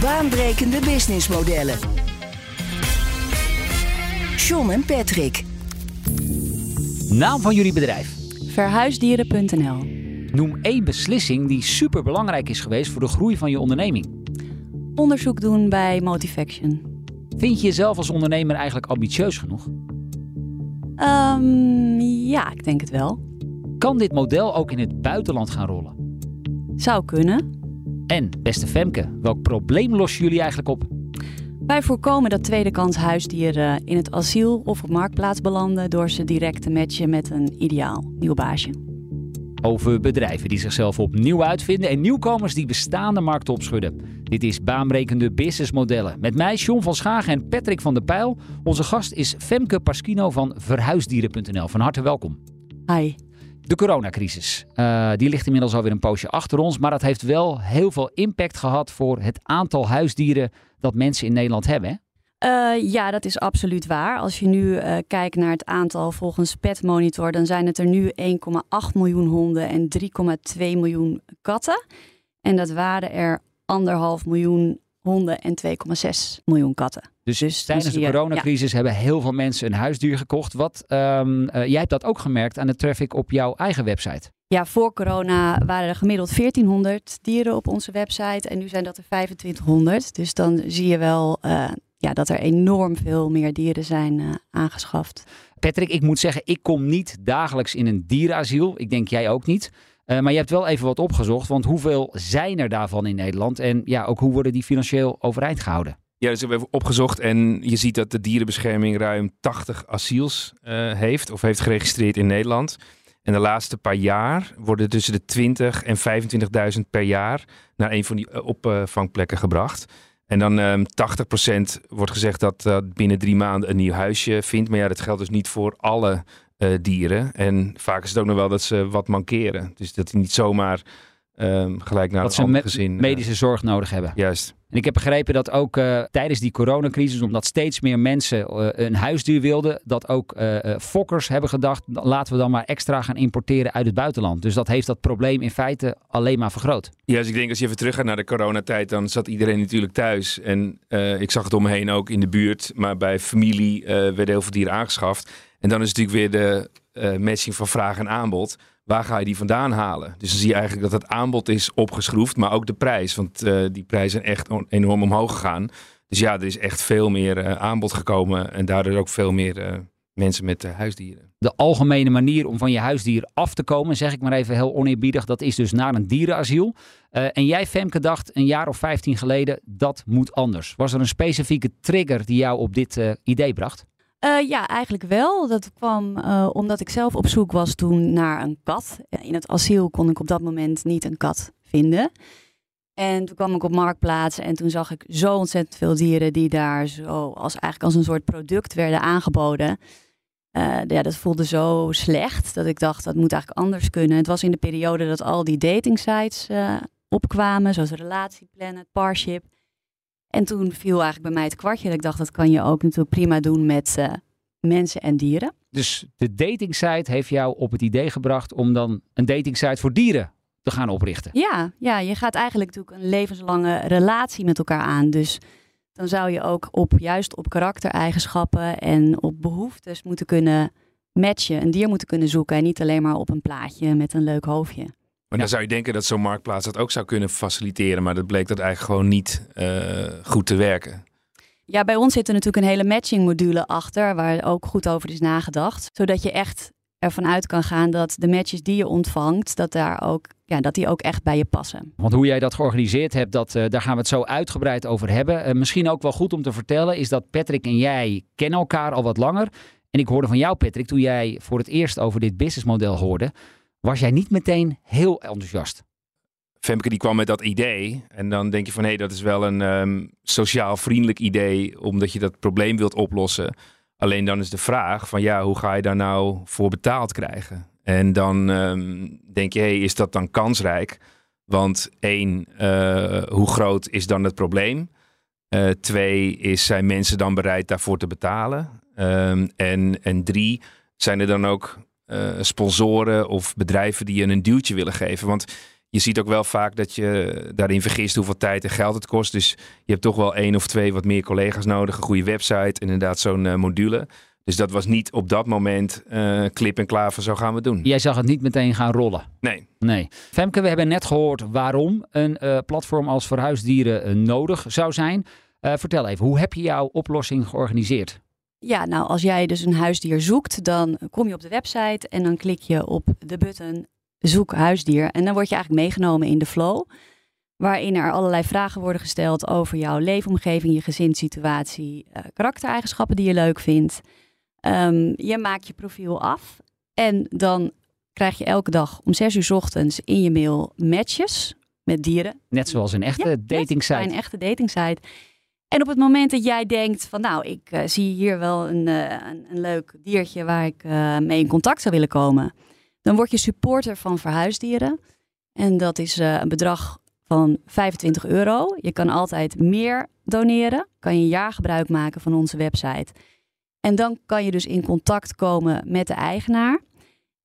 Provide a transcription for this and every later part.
Baanbrekende businessmodellen. John en Patrick. Naam van jullie bedrijf. Verhuisdieren.nl. Noem één beslissing die super belangrijk is geweest voor de groei van je onderneming. Onderzoek doen bij Motivaction. Vind je jezelf als ondernemer eigenlijk ambitieus genoeg? Um, ja, ik denk het wel. Kan dit model ook in het buitenland gaan rollen? Zou kunnen. En, beste Femke, welk probleem lossen jullie eigenlijk op? Wij voorkomen dat tweede kans huisdieren in het asiel of op marktplaats belanden door ze direct te matchen met een ideaal nieuw baasje. Over bedrijven die zichzelf opnieuw uitvinden en nieuwkomers die bestaande markten opschudden. Dit is baanbrekende businessmodellen. Met mij John van Schagen en Patrick van der Pijl. Onze gast is Femke Paskino van Verhuisdieren.nl. Van harte welkom. Hi. De coronacrisis. Uh, die ligt inmiddels alweer een poosje achter ons. Maar dat heeft wel heel veel impact gehad voor het aantal huisdieren dat mensen in Nederland hebben. Uh, ja, dat is absoluut waar. Als je nu uh, kijkt naar het aantal volgens Pet Monitor, dan zijn het er nu 1,8 miljoen honden en 3,2 miljoen katten. En dat waren er anderhalf miljoen honden en 2,6 miljoen katten. Dus, dus tijdens de coronacrisis ja. hebben heel veel mensen een huisdier gekocht. Wat, um, uh, jij hebt dat ook gemerkt aan de traffic op jouw eigen website. Ja, voor corona waren er gemiddeld 1400 dieren op onze website en nu zijn dat er 2500. Dus dan zie je wel uh, ja, dat er enorm veel meer dieren zijn uh, aangeschaft. Patrick, ik moet zeggen, ik kom niet dagelijks in een dierenasiel. Ik denk jij ook niet. Uh, maar je hebt wel even wat opgezocht, want hoeveel zijn er daarvan in Nederland? En ja, ook hoe worden die financieel overeind gehouden? Ja, dus we hebben opgezocht en je ziet dat de dierenbescherming ruim 80 asiels uh, heeft of heeft geregistreerd in Nederland. En de laatste paar jaar worden tussen de 20 en 25.000 per jaar naar een van die opvangplekken gebracht. En dan um, 80% wordt gezegd dat uh, binnen drie maanden een nieuw huisje vindt. Maar ja, dat geldt dus niet voor alle uh, dieren. En vaak is het ook nog wel dat ze wat mankeren. Dus dat die niet zomaar um, gelijk naar dat een ander gezin... medische uh, zorg nodig hebben. Juist. En ik heb begrepen dat ook uh, tijdens die coronacrisis, omdat steeds meer mensen uh, een huisdier wilden, dat ook uh, fokkers hebben gedacht, laten we dan maar extra gaan importeren uit het buitenland. Dus dat heeft dat probleem in feite alleen maar vergroot. Ja, dus ik denk als je even terug gaat naar de coronatijd, dan zat iedereen natuurlijk thuis. En ik zag het om me heen ook in de buurt, maar bij familie werden heel veel dieren aangeschaft. En dan is natuurlijk weer de matching van vraag en aanbod waar ga je die vandaan halen? Dus dan zie je eigenlijk dat het aanbod is opgeschroefd, maar ook de prijs. Want uh, die prijzen zijn echt enorm omhoog gegaan. Dus ja, er is echt veel meer uh, aanbod gekomen en daardoor ook veel meer uh, mensen met huisdieren. De algemene manier om van je huisdier af te komen, zeg ik maar even heel oneerbiedig, dat is dus naar een dierenasiel. en jij, Femke, dacht een jaar of 15 geleden, dat moet anders. Was er een specifieke trigger die jou op dit idee bracht? Uh, ja, eigenlijk wel. Dat kwam uh, omdat ik zelf op zoek was toen naar een kat. In het asiel kon ik op dat moment niet een kat vinden. En toen kwam ik op Marktplaats en toen zag ik zo ontzettend veel dieren die daar zo als, eigenlijk als een soort product werden aangeboden. Uh, ja, dat voelde zo slecht dat ik dacht dat moet eigenlijk anders kunnen. Het was in de periode dat al die datingsites opkwamen, zoals Relatieplanet, Parship. En toen viel eigenlijk bij mij het kwartje. Dat ik dacht, dat kan je ook natuurlijk prima doen met uh, mensen en dieren. Dus de datingsite heeft jou op het idee gebracht om dan een datingsite voor dieren te gaan oprichten. Ja, ja, je gaat eigenlijk natuurlijk een levenslange relatie met elkaar aan. Dus dan zou je ook op, juist op karaktereigenschappen en op behoeftes moeten kunnen matchen. Een dier moeten kunnen zoeken en niet alleen maar op een plaatje met een leuk hoofdje. Maar dan zou je denken dat zo'n marktplaats dat ook zou kunnen faciliteren. Maar dat bleek dat eigenlijk gewoon niet uh, goed te werken. Ja, bij ons zit er natuurlijk een hele matching module achter, waar ook goed over is nagedacht. Zodat je echt ervan uit kan gaan dat de matches die je ontvangt, dat, daar ook, ja, dat die ook echt bij je passen. Want hoe jij dat georganiseerd hebt, dat, uh, daar gaan we het zo uitgebreid over hebben. Uh, misschien ook wel goed om te vertellen, is dat Patrick en jij kennen elkaar al wat langer. En ik hoorde van jou, Patrick, toen jij voor het eerst over dit businessmodel hoorde, was jij niet meteen heel enthousiast? Femke die kwam met dat idee. En dan denk je van hé, hey, dat is wel een ehm, sociaal vriendelijk idee, omdat je dat probleem wilt oplossen. Alleen dan is de vraag van ja, hoe ga je daar nou voor betaald krijgen? En dan ehm, denk je, hey, is dat dan kansrijk? Want één, eh, hoe groot is dan het probleem? Uh, twee, is, zijn mensen dan bereid daarvoor te betalen? Um, en, en drie, zijn er dan ook uh, sponsoren of bedrijven die je een duwtje willen geven? Want je ziet ook wel vaak dat je daarin vergist hoeveel tijd en geld het kost. Dus je hebt toch wel één of twee wat meer collega's nodig. Een goede website, inderdaad zo'n uh, module. Dus dat was niet op dat moment uh, klip en klaar van zo gaan we doen. Jij zag het niet meteen gaan rollen? Nee. Nee. Femke, we hebben net gehoord waarom een uh, platform als verhuisdieren nodig zou zijn. vertel even, hoe heb je jouw oplossing georganiseerd? Ja, nou als jij dus een huisdier zoekt, dan kom je op de website en dan klik je op de button zoek huisdier. En dan word je eigenlijk meegenomen in de flow. Waarin er allerlei vragen worden gesteld over jouw leefomgeving, je gezinssituatie, uh, karaktereigenschappen die je leuk vindt. Um, je maakt je profiel af en dan krijg je elke dag om 6 uur s ochtends in je mail matches met dieren. Net zoals een echte ja, datingsite. Een echte datingsite. En op het moment dat jij denkt van nou, ik uh, zie hier wel een, uh, een, een, leuk diertje waar ik mee in contact zou willen komen dan word je supporter van verhuisdieren. En dat is een bedrag van 25 euro. Je kan altijd meer doneren. Kan je een jaar gebruik maken van onze website. En dan kan je dus in contact komen met de eigenaar.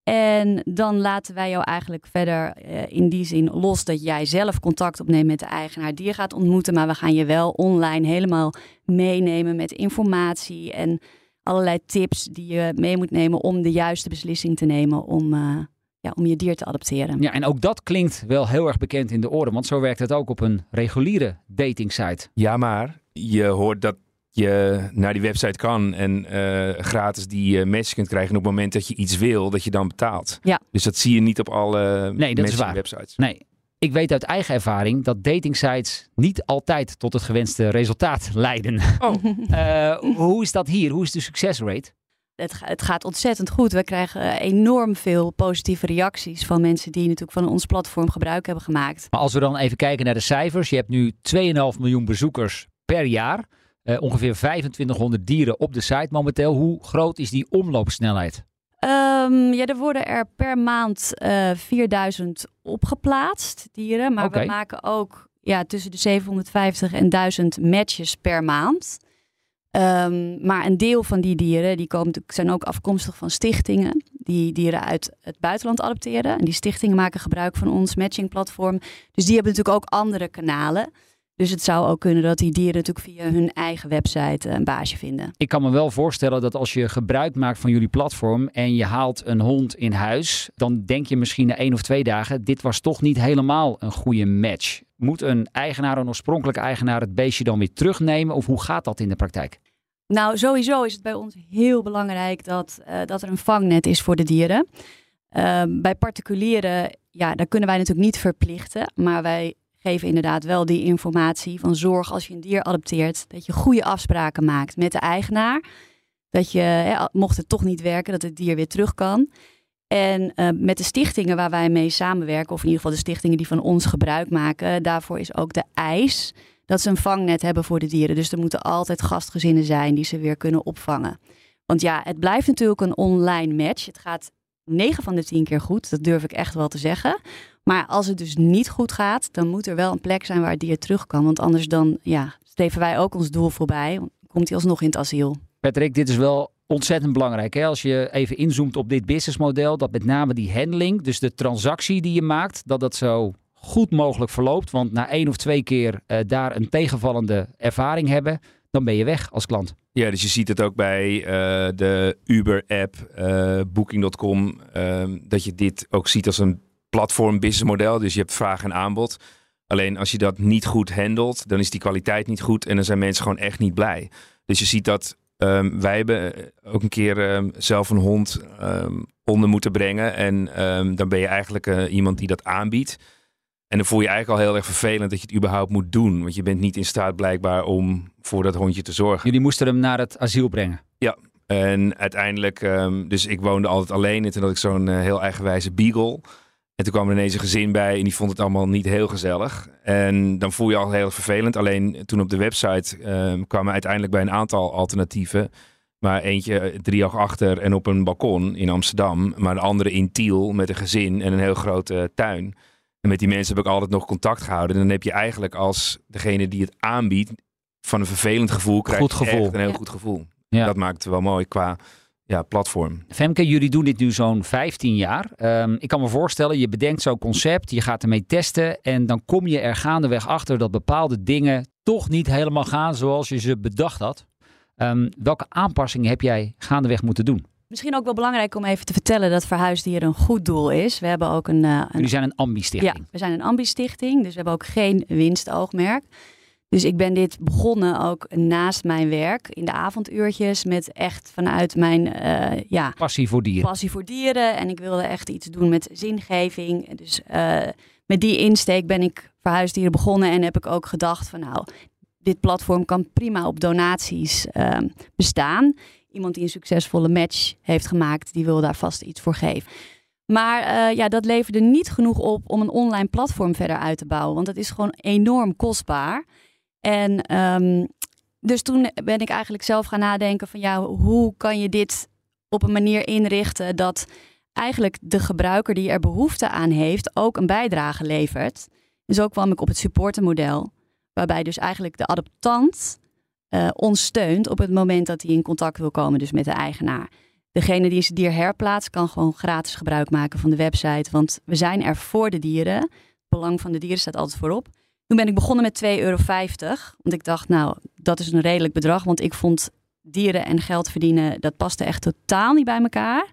En dan laten wij jou eigenlijk verder uh, in die zin los dat jij zelf contact opneemt met de eigenaar die je gaat ontmoeten. Maar we gaan je wel online helemaal meenemen met informatie en allerlei tips die je mee moet nemen om de juiste beslissing te nemen om, uh, ja, om je dier te adopteren. Ja, en ook dat klinkt wel heel erg bekend in de oren, want zo werkt het ook op een reguliere datingsite. Ja, maar je hoort dat je naar die website kan en uh, gratis die uh, match kunt krijgen. En op het moment dat je iets wil, dat je dan betaalt. Ja. Dus dat zie je niet op alle nee, dat is waar. websites. Nee, ik weet uit eigen ervaring dat datingsites niet altijd tot het gewenste resultaat leiden. Oh. uh, hoe is dat hier? Hoe is de succesrate? Het, het, gaat ontzettend goed. We krijgen enorm veel positieve reacties van mensen die natuurlijk van ons platform gebruik hebben gemaakt. Maar als we dan even kijken naar de cijfers. Je hebt nu 2,5 miljoen bezoekers per jaar. Uh, ongeveer 2500 dieren op de site momenteel. Hoe groot is die omloopsnelheid? Um, ja, er worden er per maand uh, 4000 opgeplaatst dieren. Maar okay. we maken ook ja, tussen de 750 en 1000 matches per maand. Um, maar een deel van die dieren die komen, zijn ook afkomstig van stichtingen. Die dieren uit het buitenland adopteren. En die stichtingen maken gebruik van ons matchingplatform. Dus die hebben natuurlijk ook andere kanalen. Dus het zou ook kunnen dat die dieren natuurlijk via hun eigen website een baasje vinden. Ik kan me wel voorstellen dat als je gebruik maakt van jullie platform en je haalt een hond in huis, dan denk je misschien na één of twee dagen, dit was toch niet helemaal een goede match. Moet een eigenaar, een oorspronkelijke eigenaar, het beestje dan weer terugnemen of hoe gaat dat in de praktijk? Nou, sowieso is het bij ons heel belangrijk dat, uh, dat er een vangnet is voor de dieren. Uh, bij particulieren, ja, daar kunnen wij natuurlijk niet verplichten, maar wij geven inderdaad wel die informatie van zorg als je een dier adopteert, dat je goede afspraken maakt met de eigenaar. Dat je, hè, mocht het toch niet werken, dat het dier weer terug kan. En uh, met de stichtingen waar wij mee samenwerken, of in ieder geval de stichtingen die van ons gebruik maken, daarvoor is ook de eis dat ze een vangnet hebben voor de dieren. Dus er moeten altijd gastgezinnen zijn die ze weer kunnen opvangen. Want ja, het blijft natuurlijk een online match. Het gaat 9 van de 10 keer goed, dat durf ik echt wel te zeggen. Maar als het dus niet goed gaat, dan moet er wel een plek zijn waar het dier terug kan. Want anders dan ja, streven wij ook ons doel voorbij. Komt hij alsnog in het asiel. Patrick, dit is wel ontzettend belangrijk. Hè? Als je even inzoomt op dit businessmodel, dat met name die handling, dus de transactie die je maakt, dat dat zo goed mogelijk verloopt. Want na één of twee keer uh, daar een tegenvallende ervaring hebben, dan ben je weg als klant. Ja, dus je ziet het ook bij uh, de Uber-app, uh, Booking.com, dat je dit ook ziet als een platform businessmodel. Dus je hebt vraag en aanbod. Alleen als je dat niet goed handelt, dan is die kwaliteit niet goed en dan zijn mensen gewoon echt niet blij. Dus je ziet dat um, wij hebben ook een keer um, zelf een hond onder moeten brengen. En dan ben je eigenlijk iemand die dat aanbiedt. En dan voel je eigenlijk al heel erg vervelend dat je het überhaupt moet doen. Want je bent niet in staat blijkbaar om voor dat hondje te zorgen. Jullie moesten hem naar het asiel brengen? Ja, en uiteindelijk, dus ik woonde altijd alleen. En toen had ik zo'n uh, heel eigenwijze beagle. En toen kwam er ineens een gezin bij en die vond het allemaal niet heel gezellig. En dan voel je al heel vervelend. Alleen toen op de website uh, kwamen uiteindelijk bij een aantal alternatieven. Maar eentje eh, drie oog achter en op een balkon in Amsterdam. Maar de andere in Tiel met een gezin en een heel grote tuin. En met die mensen heb ik altijd nog contact gehouden. En dan heb je eigenlijk als degene die het aanbiedt van een vervelend gevoel krijg Goed gevoel. echt een heel Ja. goed gevoel. Ja. Dat maakt het wel mooi qua ja, platform. Femke, jullie doen dit nu zo'n 15 jaar. Ehm, ik kan me voorstellen, je bedenkt zo'n concept, je gaat ermee testen en dan kom je er gaandeweg achter dat bepaalde dingen toch niet helemaal gaan zoals je ze bedacht had. Ehm, welke aanpassingen heb jij gaandeweg moeten doen? Misschien ook wel belangrijk om even te vertellen dat Verhuisdieren een goed doel is. We hebben ook een, eh, een Jullie zijn een Ja, ambi-stichting. we zijn een ambi-stichting, dus we hebben ook geen winstoogmerk. Dus ik ben dit begonnen ook naast mijn werk in de avonduurtjes met echt vanuit mijn eh, ja, Passie voor dieren. passie voor dieren. En ik wilde echt iets doen met zingeving. Dus eh, met die insteek ben ik verhuisdieren begonnen en heb ik ook gedacht van nou, dit platform kan prima op donaties ehm, bestaan. Iemand die een succesvolle match heeft gemaakt, die wil daar vast iets voor geven. Maar eh, ja, dat leverde niet genoeg op om een online platform verder uit te bouwen. Want dat is gewoon enorm kostbaar. En ehm, dus toen ben ik eigenlijk zelf gaan nadenken van ja, hoe kan je dit op een manier inrichten dat eigenlijk de gebruiker die er behoefte aan heeft ook een bijdrage levert. En zo kwam ik op het supportermodel, waarbij dus eigenlijk de adoptant eh, ons steunt op het moment dat hij in contact wil komen dus met de eigenaar. Degene die zijn dier herplaatst kan gewoon gratis gebruik maken van de website, want we zijn er voor de dieren. Het belang van de dieren staat altijd voorop. Toen ben ik begonnen met 2,50 euro, want ik dacht nou, dat is een redelijk bedrag, want ik vond dieren en geld verdienen, dat paste echt totaal niet bij elkaar.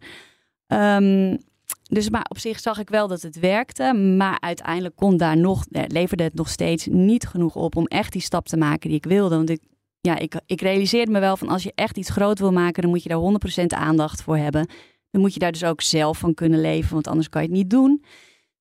Ehm, dus maar op zich zag ik wel dat het werkte, maar uiteindelijk kon daar nog, eh, leverde het nog steeds niet genoeg op om echt die stap te maken die ik wilde. Want ik, ja, ik, ik realiseerde me wel van als je echt iets groot wil maken, dan moet je daar 100% aandacht voor hebben. Dan moet je daar dus ook zelf van kunnen leven, want anders kan je het niet doen.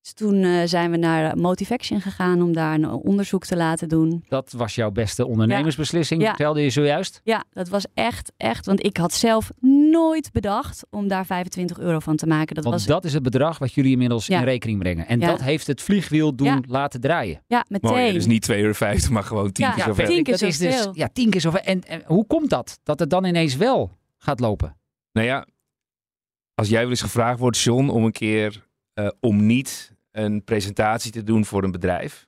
Dus toen eh, zijn we naar Motivaction gegaan om daar een onderzoek te laten doen. Dat was jouw beste ondernemersbeslissing, Ja. vertelde je zojuist. Ja, dat was echt, echt. Want ik had zelf nooit bedacht om daar 25 euro van te maken. Dat Want was dat is het bedrag wat jullie inmiddels Ja. in rekening brengen. En Ja. dat heeft het vliegwiel doen Ja. laten draaien. ja, meteen. Mooi, dus niet 2,50 euro, maar gewoon 10 Ja, keer ja, zoveel. tien keer dat is dus zoveel. ja, tien keer zoveel. En, en hoe komt dat? Dat het dan ineens wel gaat lopen? Nou ja, als jij wel eens gevraagd wordt, John, om een keer eh, om niet een presentatie te doen voor een bedrijf.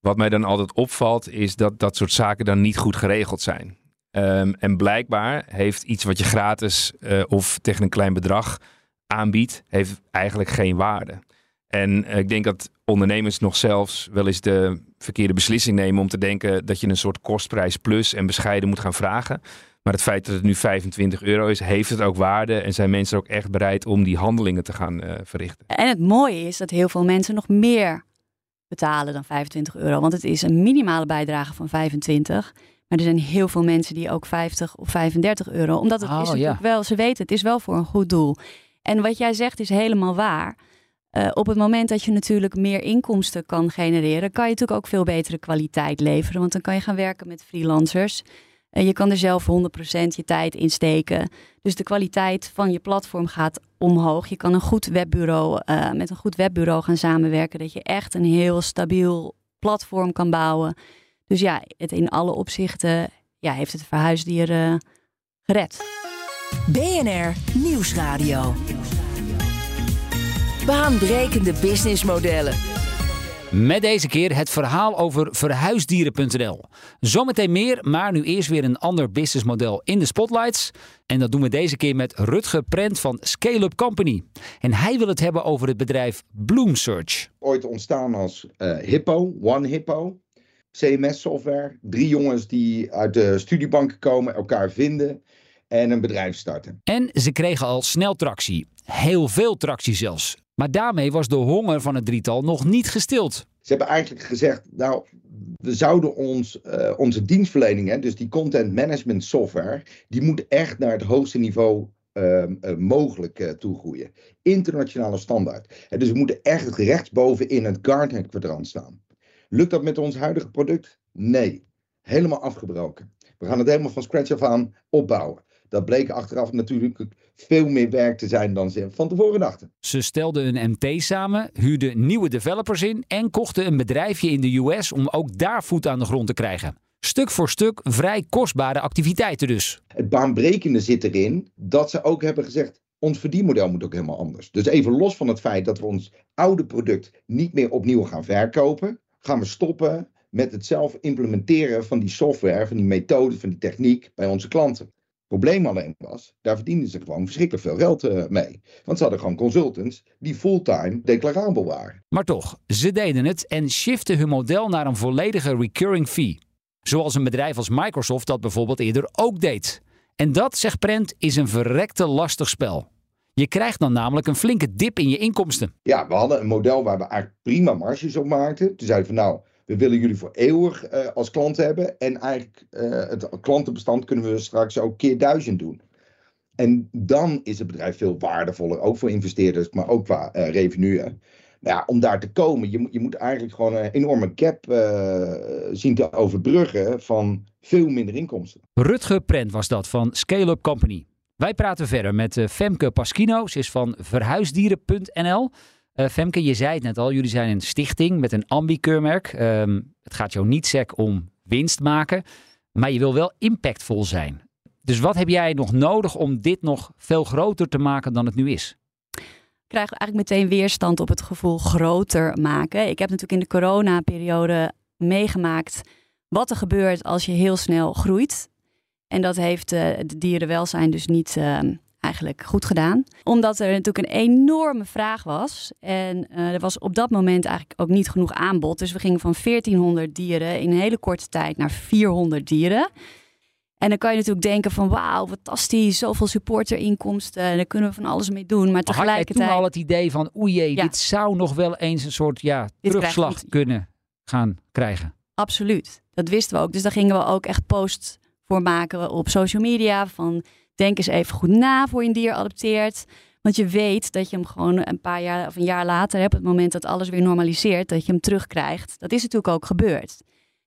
Wat mij dan altijd opvalt, is dat dat soort zaken dan niet goed geregeld zijn. Ehm, en blijkbaar heeft iets wat je gratis eh, of tegen een klein bedrag aanbiedt, heeft eigenlijk geen waarde. En eh, ik denk dat ondernemers nog zelfs wel eens de verkeerde beslissing nemen om te denken dat je een soort kostprijs plus en bescheiden moet gaan vragen. Maar het feit dat het nu 25 euro is, heeft het ook waarde en zijn mensen ook echt bereid om die handelingen te gaan eh, verrichten. En het mooie is dat heel veel mensen nog meer betalen dan 25 euro. Want het is een minimale bijdrage van 25. Maar er zijn heel veel mensen die ook 50 of 35 euro. Omdat het Oh, is ja. natuurlijk wel, ze weten, het is wel voor een goed doel. En wat jij zegt is helemaal waar. Eh, op het moment dat je natuurlijk meer inkomsten kan genereren, kan je natuurlijk ook veel betere kwaliteit leveren. Want dan kan je gaan werken met freelancers. Je kan er zelf 100% je tijd in steken. Dus de kwaliteit van je platform gaat omhoog. Je kan een goed webbureau, eh, met een goed webbureau gaan samenwerken. Dat je echt een heel stabiel platform kan bouwen. Dus ja, het in alle opzichten ja, heeft het verhuisdieren gered. BNR Nieuwsradio. Baanbrekende businessmodellen. Met deze keer het verhaal over verhuisdieren.nl. Zometeen meer, maar nu eerst weer een ander businessmodel in de spotlights. En dat doen we deze keer met Rutger Prent van Scale Up Company. En hij wil het hebben over het bedrijf Bloomsearch. ooit ontstaan als eh, Hippo, One Hippo. CMS-software. Drie jongens die uit de studiebanken komen, elkaar vinden en een bedrijf starten. En ze kregen al snel tractie. Heel veel tractie zelfs. Maar daarmee was de honger van het drietal nog niet gestild. Ze hebben eigenlijk gezegd, nou, we zouden ons, eh, onze dienstverlening, hè, dus die content management software, die moet echt naar het hoogste niveau ehm, eh, mogelijk eh, toegroeien. Internationale standaard. Dus we moeten echt rechtsboven in het Gartner-kwadrant staan. Lukt dat met ons huidige product? Nee. Helemaal afgebroken. We gaan het helemaal van scratch af aan opbouwen. Dat bleek achteraf natuurlijk veel meer werk te zijn dan ze van tevoren dachten. Ze stelden een MT samen, huurden nieuwe developers in en kochten een bedrijfje in de US om ook daar voet aan de grond te krijgen. Stuk voor stuk vrij kostbare activiteiten dus. Het baanbrekende zit erin dat ze ook hebben gezegd: ons verdienmodel moet ook helemaal anders. Dus even los van het feit dat we ons oude product niet meer opnieuw gaan verkopen, gaan we stoppen met het zelf implementeren van die software, van die methode, van die techniek bij onze klanten. Probleem alleen was, daar verdienden ze gewoon verschrikkelijk veel geld uh, mee. Want ze hadden gewoon consultants die fulltime declarabel waren. Maar toch, ze deden het en shiften hun model naar een volledige recurring fee. Zoals een bedrijf als Microsoft dat bijvoorbeeld eerder ook deed. En dat, zegt Prent, is een verrekte lastig spel. Je krijgt dan namelijk een flinke dip in je inkomsten. Ja, we hadden een model waar we eigenlijk prima marges op maakten. Toen zeiden we van nou, we willen jullie voor eeuwig uh, als klant hebben. En eigenlijk uh, het klantenbestand kunnen we straks ook keer duizend doen. En dan is het bedrijf veel waardevoller, ook voor investeerders, maar ook qua uh, ja, om daar te komen, je je moet eigenlijk gewoon een enorme gap zien te overbruggen van veel minder inkomsten. Rutger Prent was dat van Scale Up Company. Wij praten verder met Femke Paschino. Ze is van verhuisdieren.nl. Uh, Femke, je zei het net al, jullie zijn een stichting met een ambi-keurmerk. Um, het gaat jou niet sec om winst maken, maar je wil wel impactvol zijn. Dus wat heb jij nog nodig om dit nog veel groter te maken dan het nu is? Ik krijg eigenlijk meteen weerstand op het gevoel groter maken. Ik heb natuurlijk in de coronaperiode meegemaakt wat er gebeurt als je heel snel groeit. En dat heeft uh, het dierenwelzijn dus niet uh, eigenlijk goed gedaan. Omdat er natuurlijk een enorme vraag was. En uh, er was op dat moment eigenlijk ook niet genoeg aanbod. Dus we gingen van 1400 dieren in een hele korte tijd naar 400 dieren. En dan kan je natuurlijk denken van wauw, fantastisch, zoveel supporterinkomsten. En daar kunnen we van alles mee doen. Maar tegelijkertijd... Had toen al het idee van oei jee, ja. dit zou nog wel eens een soort ja, terugslag kunnen gaan krijgen? Absoluut, dat wisten we ook. Dus daar gingen we ook echt posts voor maken op social media van denk eens even goed na voor je een dier adopteert. Want je weet dat je hem gewoon een paar jaar of een jaar later, op het moment dat alles weer normaliseert, dat je hem terugkrijgt. Dat is natuurlijk ook gebeurd.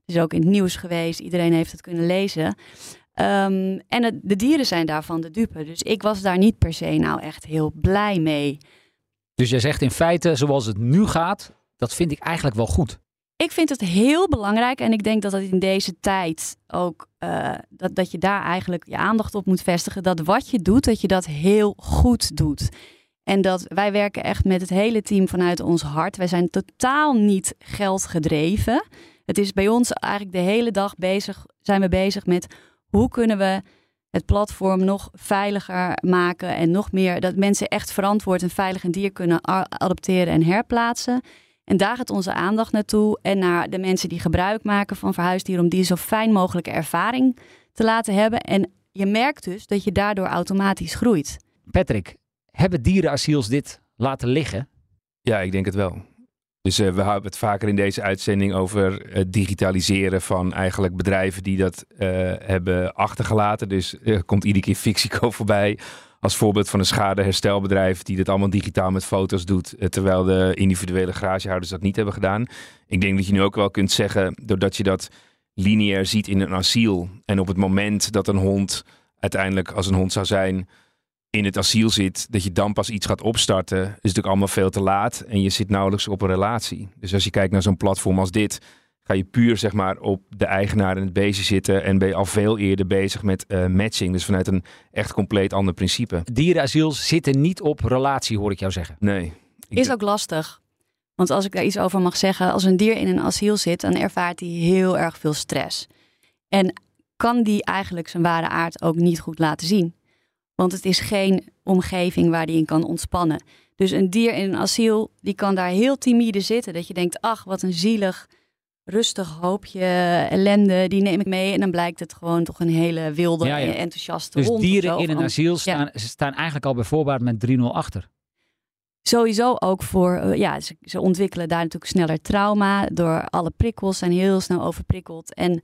Het is ook in het nieuws geweest, iedereen heeft het kunnen lezen. Um, en de dieren zijn daarvan de dupe. Dus ik was daar niet per se nou echt heel blij mee. Dus jij zegt in feite, zoals het nu gaat, dat vind ik eigenlijk wel goed. Ik vind het heel belangrijk en ik denk dat het in deze tijd ook uh, dat, dat je daar eigenlijk je aandacht op moet vestigen. Dat wat je doet, dat je dat heel goed doet. En dat wij werken echt met het hele team vanuit ons hart. Wij zijn totaal niet geldgedreven. Het is bij ons eigenlijk de hele dag bezig, zijn we bezig met hoe kunnen we het platform nog veiliger maken en nog meer dat mensen echt verantwoord en veilig een dier kunnen adopteren en herplaatsen. En daar gaat onze aandacht naartoe en naar de mensen die gebruik maken van verhuisdieren om die zo fijn mogelijke ervaring te laten hebben. En je merkt dus dat je daardoor automatisch groeit. Patrick, hebben dierenasiels dit laten liggen? Ja, ik denk het wel. Dus uh, we hebben het vaker in deze uitzending over het digitaliseren van eigenlijk bedrijven die dat uh, hebben achtergelaten. Dus er komt iedere keer Fixico voorbij als voorbeeld van een schadeherstelbedrijf die dit allemaal digitaal met foto's doet, eh, terwijl de individuele garagehouders dat niet hebben gedaan. Ik denk dat je nu ook wel kunt zeggen, doordat je dat lineair ziet in een asiel en op het moment dat een hond uiteindelijk als een hond zou zijn in het asiel zit, dat je dan pas iets gaat opstarten, is natuurlijk allemaal veel te laat en je zit nauwelijks op een relatie. Dus als je kijkt naar zo'n platform als dit, ga je puur zeg maar, op de eigenaar en het beestje zitten en ben je al veel eerder bezig met uh, matching. Dus vanuit een echt compleet ander principe. Dierenasiels zitten niet op relatie, hoor ik jou zeggen. Nee. Is ook lastig. Want als ik daar iets over mag zeggen, als een dier in een asiel zit, dan ervaart hij heel erg veel stress. En kan die eigenlijk zijn ware aard ook niet goed laten zien. Want het is geen omgeving waar die in kan ontspannen. Dus een dier in een asiel, die kan daar heel timide zitten. Dat je denkt, ach, wat een zielig rustig hoopje ellende, die neem ik mee. En dan blijkt het gewoon toch een hele wilde, ja, ja. enthousiaste dus hond. Dus dieren in een asiel staan, ja. staan eigenlijk al bij voorbaat met 3-0 achter. Sowieso ook voor, uh, ja, ze, ze, ontwikkelen daar natuurlijk sneller trauma. Door alle prikkels zijn heel snel overprikkeld. En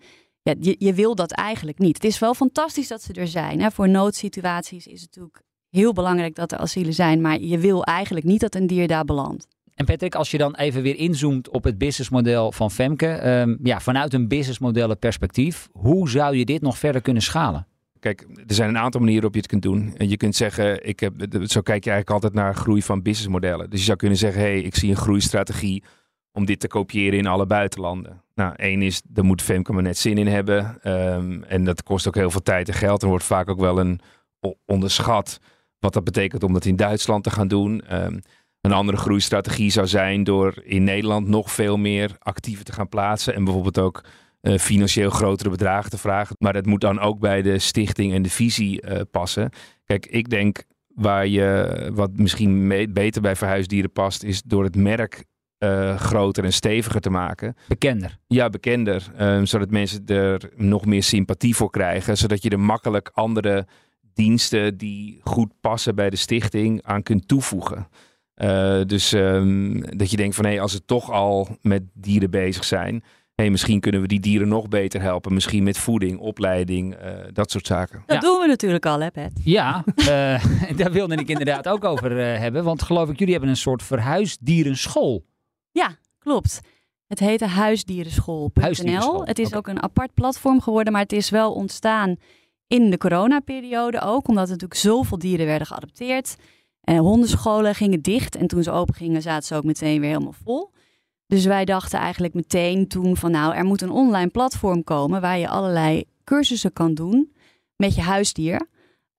ja, je, je wil dat eigenlijk niet. Het is wel fantastisch dat ze er zijn. Hè. Voor noodsituaties is het natuurlijk heel belangrijk dat er asielen zijn. Maar je wil eigenlijk niet dat een dier daar belandt. En Patrick, als je dan even weer inzoomt op het businessmodel van Femke, um, ja, vanuit een businessmodellen perspectief, hoe zou je dit nog verder kunnen schalen? Kijk, er zijn een aantal manieren waarop je het kunt doen. En je kunt zeggen, ik heb, zo kijk je eigenlijk altijd naar groei van businessmodellen. Dus je zou kunnen zeggen, hey, ik zie een groeistrategie om dit te kopiëren in alle buitenlanden. Nou, één is, daar moet Femke maar net zin in hebben. Ehm, en dat kost ook heel veel tijd en geld. En wordt vaak ook wel een onderschat wat dat betekent om dat in Duitsland te gaan doen. Ehm, een andere groeistrategie zou zijn door in Nederland nog veel meer actieven te gaan plaatsen. En bijvoorbeeld ook uh, financieel grotere bedragen te vragen. Maar dat moet dan ook bij de stichting en de visie uh, passen. Kijk, ik denk waar je wat misschien beter bij verhuisdieren past, is door het merk uh, groter en steviger te maken. Bekender. Ja, bekender. Um, zodat mensen er nog meer sympathie voor krijgen. Zodat je er makkelijk andere diensten die goed passen bij de stichting aan kunt toevoegen. Uh, dus um, dat je denkt van hé, hey, als ze toch al met dieren bezig zijn, hey, misschien kunnen we die dieren nog beter helpen. Misschien met voeding, opleiding, uh, dat soort zaken. Dat doen we natuurlijk al, hè Pet? Ja, uh, daar wilde ik inderdaad ook over uh, hebben. Want geloof ik, jullie hebben een soort verhuisdierenschool. Ja, klopt. Het heette huisdierenschool.nl. Huisdierenschool. Het is okay. ook een apart platform geworden, maar het is wel ontstaan in de coronaperiode ook. Omdat er natuurlijk zoveel dieren werden geadopteerd. En hondenscholen gingen dicht. En toen ze open gingen, zaten ze ook meteen weer helemaal vol. Dus wij dachten eigenlijk meteen toen van nou, er moet een online platform komen waar je allerlei cursussen kan doen met je huisdier.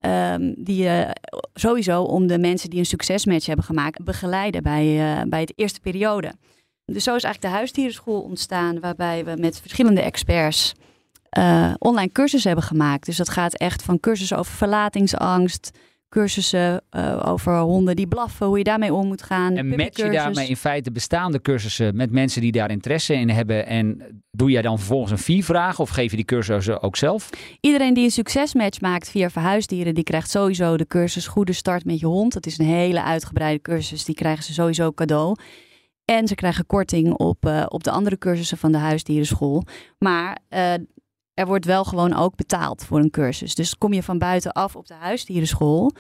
Um, die je sowieso om de mensen die een succesmatch hebben gemaakt begeleiden bij, uh, bij de eerste periode. Dus zo is eigenlijk de huisdierenschool ontstaan, waarbij we met verschillende experts uh, online cursussen hebben gemaakt. Dus dat gaat echt van cursussen over verlatingsangst, cursussen uh, over honden die blaffen, hoe je daarmee om moet gaan. En match je daarmee in feite bestaande cursussen met mensen die daar interesse in hebben? En doe jij dan vervolgens een vragen of geef je die cursussen ook zelf? Iedereen die een succesmatch maakt via verhuisdieren, die krijgt sowieso de cursus Goede Start met je hond. Dat is een hele uitgebreide cursus, die krijgen ze sowieso cadeau. En ze krijgen korting op, uh, op de andere cursussen van de huisdierenschool. Maar uh, er wordt wel gewoon ook betaald voor een cursus. Dus kom je van buitenaf op de huisdierenschool,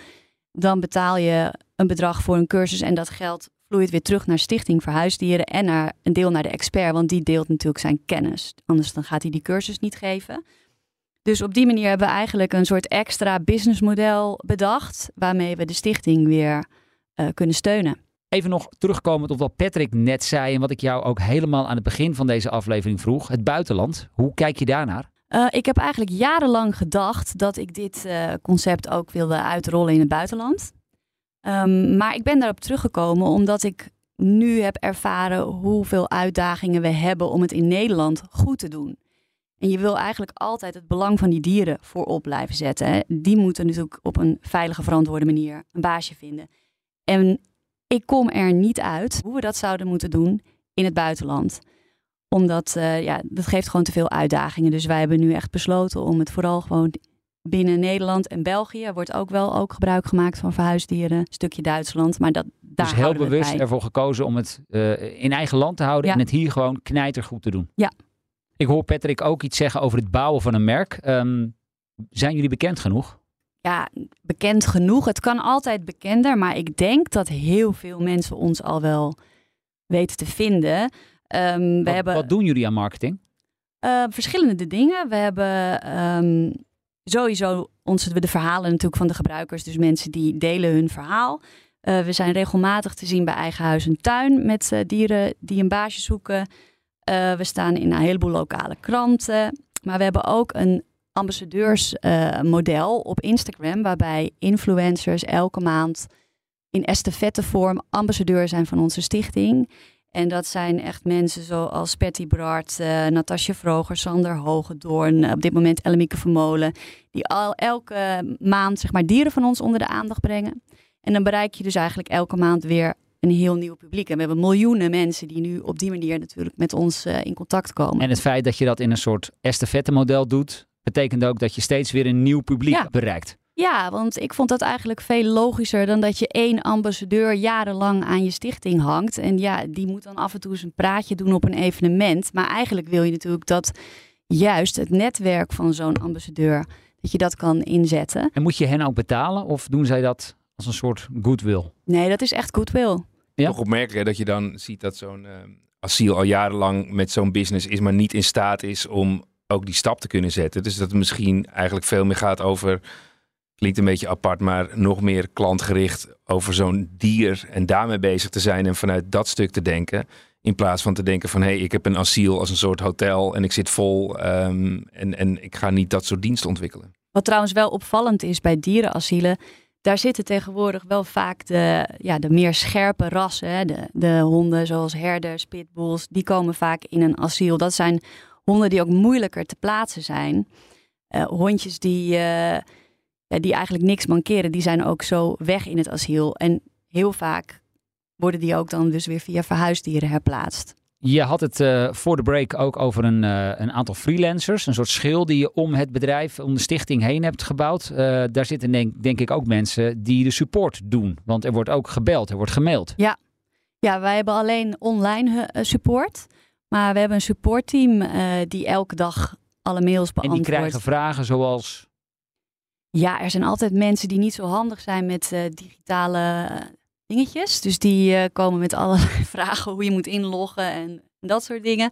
dan betaal je een bedrag voor een cursus en dat geld vloeit weer terug naar Stichting voor Huisdieren en naar een deel naar de expert, want die deelt natuurlijk zijn kennis. Anders dan gaat hij die cursus niet geven. Dus op die manier hebben we eigenlijk een soort extra businessmodel bedacht, waarmee we de stichting weer uh, kunnen steunen. Even nog terugkomend op wat Patrick net zei en wat ik jou ook helemaal aan het begin van deze aflevering vroeg. Het buitenland, hoe kijk je daarnaar? Uh, ik heb eigenlijk jarenlang gedacht dat ik dit uh, concept ook wilde uitrollen in het buitenland. Um, maar ik ben daarop teruggekomen omdat ik nu heb ervaren hoeveel uitdagingen we hebben om het in Nederland goed te doen. En je wil eigenlijk altijd het belang van die dieren voorop blijven zetten. Hè. Die moeten natuurlijk op een veilige, verantwoorde manier een baasje vinden. En ik kom er niet uit hoe we dat zouden moeten doen in het buitenland omdat, uh, ja, dat geeft gewoon te veel uitdagingen. Dus wij hebben nu echt besloten om het vooral gewoon binnen Nederland en België wordt ook wel ook gebruik gemaakt van verhuisdieren. Een stukje Duitsland, maar dat daar Dus heel bewust ervoor gekozen om het uh, in eigen land te houden Ja. en het hier gewoon knijtergoed te doen. Ja. Ik hoor Patrick ook iets zeggen over het bouwen van een merk. Um, zijn jullie bekend genoeg? Ja, bekend genoeg. Het kan altijd bekender, maar ik denk dat heel veel mensen ons al wel weten te vinden. Um, we wat, hebben wat doen jullie aan marketing? uh, verschillende dingen. We hebben um, sowieso onze, de verhalen natuurlijk van de gebruikers. Dus mensen die delen hun verhaal. Uh, we zijn regelmatig te zien bij Eigen Huis en Tuin met uh, dieren die een baasje zoeken. We staan in een heleboel lokale kranten. Maar we hebben ook een ambassadeursmodel op Instagram. Waarbij influencers elke maand in estafettevorm ambassadeur zijn van onze stichting. En dat zijn echt mensen zoals Patty Bart, uh, Natasja Vroger, Sander Hogedoorn, uh, op dit moment Ellemieke Vermolen. Die al elke maand zeg maar, dieren van ons onder de aandacht brengen. En dan bereik je dus eigenlijk elke maand weer een heel nieuw publiek. En we hebben miljoenen mensen die nu op die manier natuurlijk met ons uh, in contact komen. En het feit dat je dat in een soort estafette model doet, betekent ook dat je steeds weer een nieuw publiek Ja. bereikt. Ja, want ik vond dat eigenlijk veel logischer dan dat je één ambassadeur jarenlang aan je stichting hangt. En ja, die moet dan af en toe eens een praatje doen op een evenement. Maar eigenlijk wil je natuurlijk dat juist het netwerk van zo'n ambassadeur, dat je dat kan inzetten. En moet je hen ook betalen of doen zij dat als een soort goodwill? Nee, dat is echt goodwill. Ja. Toch opmerkelijk hè, dat je dan ziet dat zo'n eh, asiel al jarenlang met zo'n business is, maar niet in staat is om ook die stap te kunnen zetten. Dus dat het misschien eigenlijk veel meer gaat over, klinkt een beetje apart, maar nog meer klantgericht over zo'n dier en daarmee bezig te zijn en vanuit dat stuk te denken. In plaats van te denken van hé, hey, ik heb een asiel als een soort hotel en ik zit vol ehm, en, en ik ga niet dat soort diensten ontwikkelen. Wat trouwens wel opvallend is bij dierenasielen, daar zitten tegenwoordig wel vaak de, ja, de meer scherpe rassen. Hè? De, de honden zoals herders, pitbulls, die komen vaak in een asiel. Dat zijn honden die ook moeilijker te plaatsen zijn. Uh, hondjes die, uh, die eigenlijk niks mankeren, die zijn ook zo weg in het asiel. En heel vaak worden die ook dan dus weer via verhuisdieren herplaatst. Je had het uh, voor de break ook over een, uh, een aantal freelancers. Een soort schil die je om het bedrijf, om de stichting heen hebt gebouwd. Uh, daar zitten denk, denk, ik ook mensen die de support doen. Want er wordt ook gebeld, er wordt gemaild. Ja, ja wij hebben alleen online support. Maar we hebben een supportteam die elke dag alle mails beantwoordt. En die krijgen vragen zoals... Ja, er zijn altijd mensen die niet zo handig zijn met digitale dingetjes. Dus die uh, komen met allerlei vragen hoe je moet inloggen en dat soort dingen.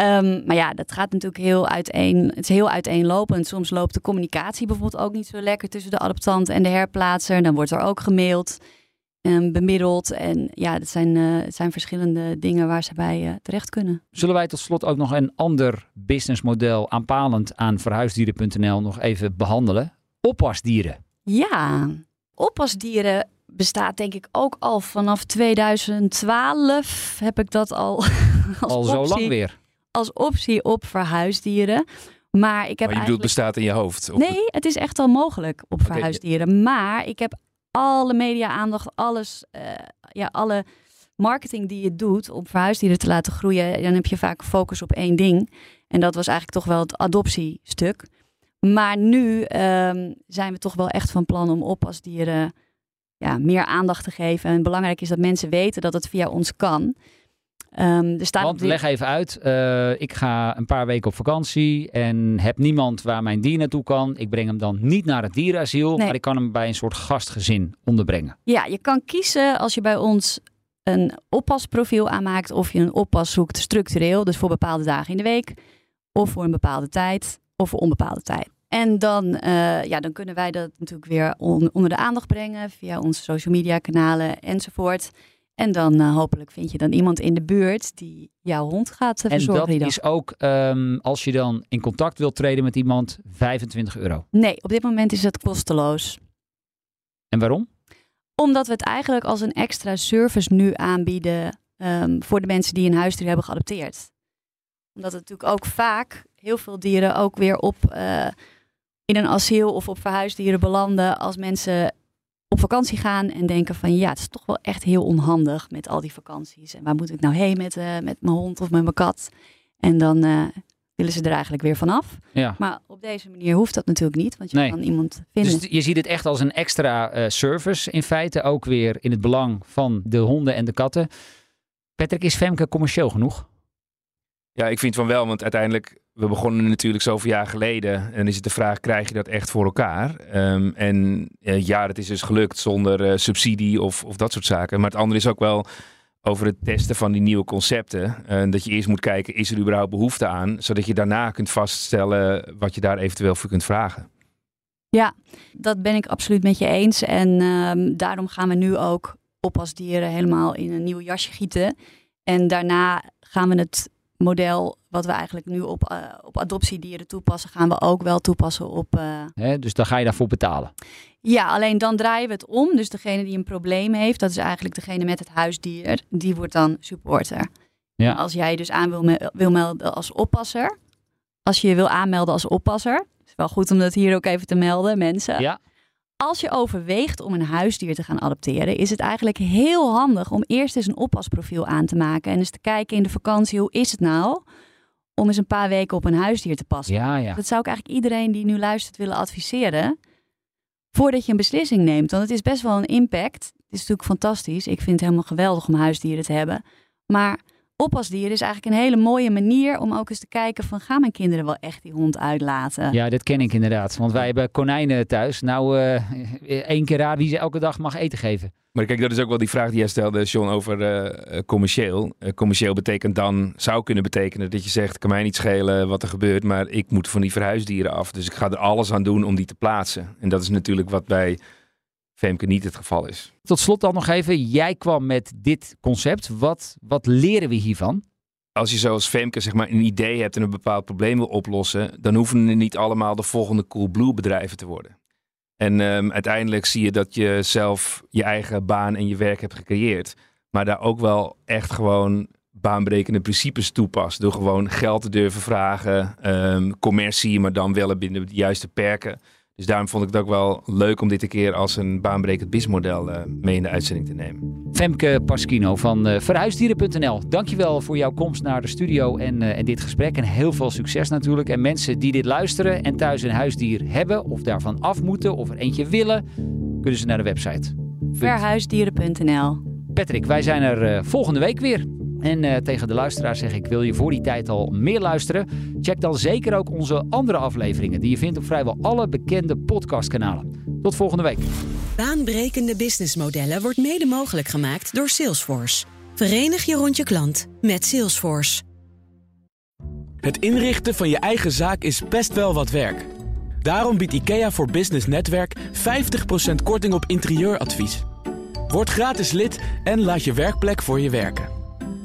Um, maar ja, dat gaat natuurlijk heel uiteen. Het is heel uiteenlopend. Soms loopt de communicatie bijvoorbeeld ook niet zo lekker tussen de adoptant en de herplaatser. Dan wordt er ook gemaild, um, bemiddeld. En ja, dat zijn, het zijn verschillende dingen waar ze bij terecht kunnen. Zullen wij tot slot ook nog een ander businessmodel aanpalend aan verhuisdieren.nl nog even behandelen? Oppasdieren. Ja, oppasdieren bestaat denk ik ook al vanaf 2012 heb ik dat al als al zo lang weer als optie op verhuisdieren. Maar ik heb maar je bedoelt bestaat in je hoofd? Nee, het is echt al mogelijk op okay. verhuisdieren. Maar ik heb alle media aandacht, alles, uh, ja, alle marketing die je doet om verhuisdieren te laten groeien. Dan heb je vaak focus op één ding. En dat was eigenlijk toch wel het adoptiestuk. Maar nu um, zijn we toch wel echt van plan om oppasdieren ja, meer aandacht te geven. En belangrijk is dat mensen weten dat het via ons kan. Um, er staat Want leg even uit, uh, ik ga een paar weken op vakantie en heb niemand waar mijn dier naartoe kan. Ik breng hem dan niet naar het dierenasiel, nee. maar ik kan hem bij een soort gastgezin onderbrengen. Ja, je kan kiezen als je bij ons een oppasprofiel aanmaakt of je een oppas zoekt structureel, dus voor bepaalde dagen in de week, of voor een bepaalde tijd, of voor onbepaalde tijd. En dan, uh, ja, dan kunnen wij dat natuurlijk weer on, onder de aandacht brengen via onze social media kanalen enzovoort. En dan uh, hopelijk vind je dan iemand in de buurt die jouw hond gaat uh, verzorgen. En dat is ook, um, als je dan in contact wilt treden met iemand, 25 euro? Nee, op dit moment is het kosteloos. En waarom? Omdat we het eigenlijk als een extra service nu aanbieden um, voor de mensen die een huisdier hebben geadopteerd. Omdat het natuurlijk ook vaak heel veel dieren ook weer op uh, in een asiel of op verhuisdieren belanden als mensen op vakantie gaan en denken van ja, het is toch wel echt heel onhandig met al die vakanties. En waar moet ik nou heen met, uh, met mijn hond of met mijn kat? En dan uh, willen ze er eigenlijk weer vanaf. Ja. Maar op deze manier hoeft dat natuurlijk niet, want je nee. kan iemand vinden. Dus je ziet het echt als een extra uh, service in feite, ook weer in het belang van de honden en de katten. Patrick, is Femke commercieel genoeg? Ja, ik vind van wel, want uiteindelijk, we begonnen natuurlijk zoveel jaar geleden. En is het de vraag, krijg je dat echt voor elkaar? Um, en uh, ja, het is dus gelukt zonder uh, subsidie of, of dat soort zaken. Maar het andere is ook wel over het testen van die nieuwe concepten. Uh, dat je eerst moet kijken, is er überhaupt behoefte aan? Zodat je daarna kunt vaststellen wat je daar eventueel voor kunt vragen. Ja, dat ben ik absoluut met je eens. En um, daarom gaan we nu ook oppasdieren helemaal in een nieuw jasje gieten. En daarna gaan we het model wat we eigenlijk nu op, uh, op adoptiedieren toepassen, gaan we ook wel toepassen op. Uh... Hè, dus dan ga je daarvoor betalen. Ja, alleen dan draaien we het om. Dus degene die een probleem heeft, dat is eigenlijk degene met het huisdier, die wordt dan supporter. Ja. als jij dus aan wil, me wil melden als oppasser, als je je wil aanmelden als oppasser, is wel goed om dat hier ook even te melden, mensen. Ja. Als je overweegt om een huisdier te gaan adopteren, is het eigenlijk heel handig om eerst eens een oppasprofiel aan te maken. En eens te kijken in de vakantie, hoe is het nou om eens een paar weken op een huisdier te passen. Ja, ja. Dat zou ik eigenlijk iedereen die nu luistert willen adviseren. Voordat je een beslissing neemt. Want het is best wel een impact. Het is natuurlijk fantastisch. Ik vind het helemaal geweldig om huisdieren te hebben. Maar oppasdier is eigenlijk een hele mooie manier om ook eens te kijken van gaan mijn kinderen wel echt die hond uitlaten? Ja, dat ken ik inderdaad. Want wij hebben konijnen thuis. Nou, uh, één keer raar wie ze elke dag mag eten geven. Maar kijk, dat is ook wel die vraag die jij stelde, John, over uh, commercieel. Uh, commercieel betekent dan, zou kunnen betekenen dat je zegt, kan mij niet schelen wat er gebeurt, maar ik moet van die verhuisdieren af. Dus ik ga er alles aan doen om die te plaatsen. En dat is natuurlijk wat bij Femke niet het geval is. Tot slot dan nog even, jij kwam met dit concept. Wat, wat leren we hiervan? Als je zoals Femke zeg maar, een idee hebt en een bepaald probleem wil oplossen, dan hoeven er niet allemaal de volgende Coolblue bedrijven te worden. En um, uiteindelijk zie je dat je zelf je eigen baan en je werk hebt gecreëerd. Maar daar ook wel echt gewoon baanbrekende principes toepast. Door gewoon geld te durven vragen, um, commercie, maar dan wel binnen de juiste perken. Dus daarom vond ik het ook wel leuk om dit een keer als een baanbrekend BIS-model uh, mee in de uitzending te nemen. Femke Paschino van uh, verhuisdieren.nl. Dankjewel voor jouw komst naar de studio en, uh, en dit gesprek. En heel veel succes natuurlijk. En mensen die dit luisteren en thuis een huisdier hebben of daarvan af moeten of er eentje willen, kunnen ze naar de website. Verhuisdieren.nl. Patrick, wij zijn er volgende week weer. En uh, tegen de luisteraar zeg ik, wil je voor die tijd al meer luisteren? Check dan zeker ook onze andere afleveringen die je vindt op vrijwel alle bekende podcastkanalen. Tot volgende week. Baanbrekende businessmodellen wordt mede mogelijk gemaakt door Salesforce. Verenig je rond je klant met Salesforce. Het inrichten van je eigen zaak is best wel wat werk. Daarom biedt IKEA voor Business Netwerk 50% korting op interieuradvies. Word gratis lid en laat je werkplek voor je werken.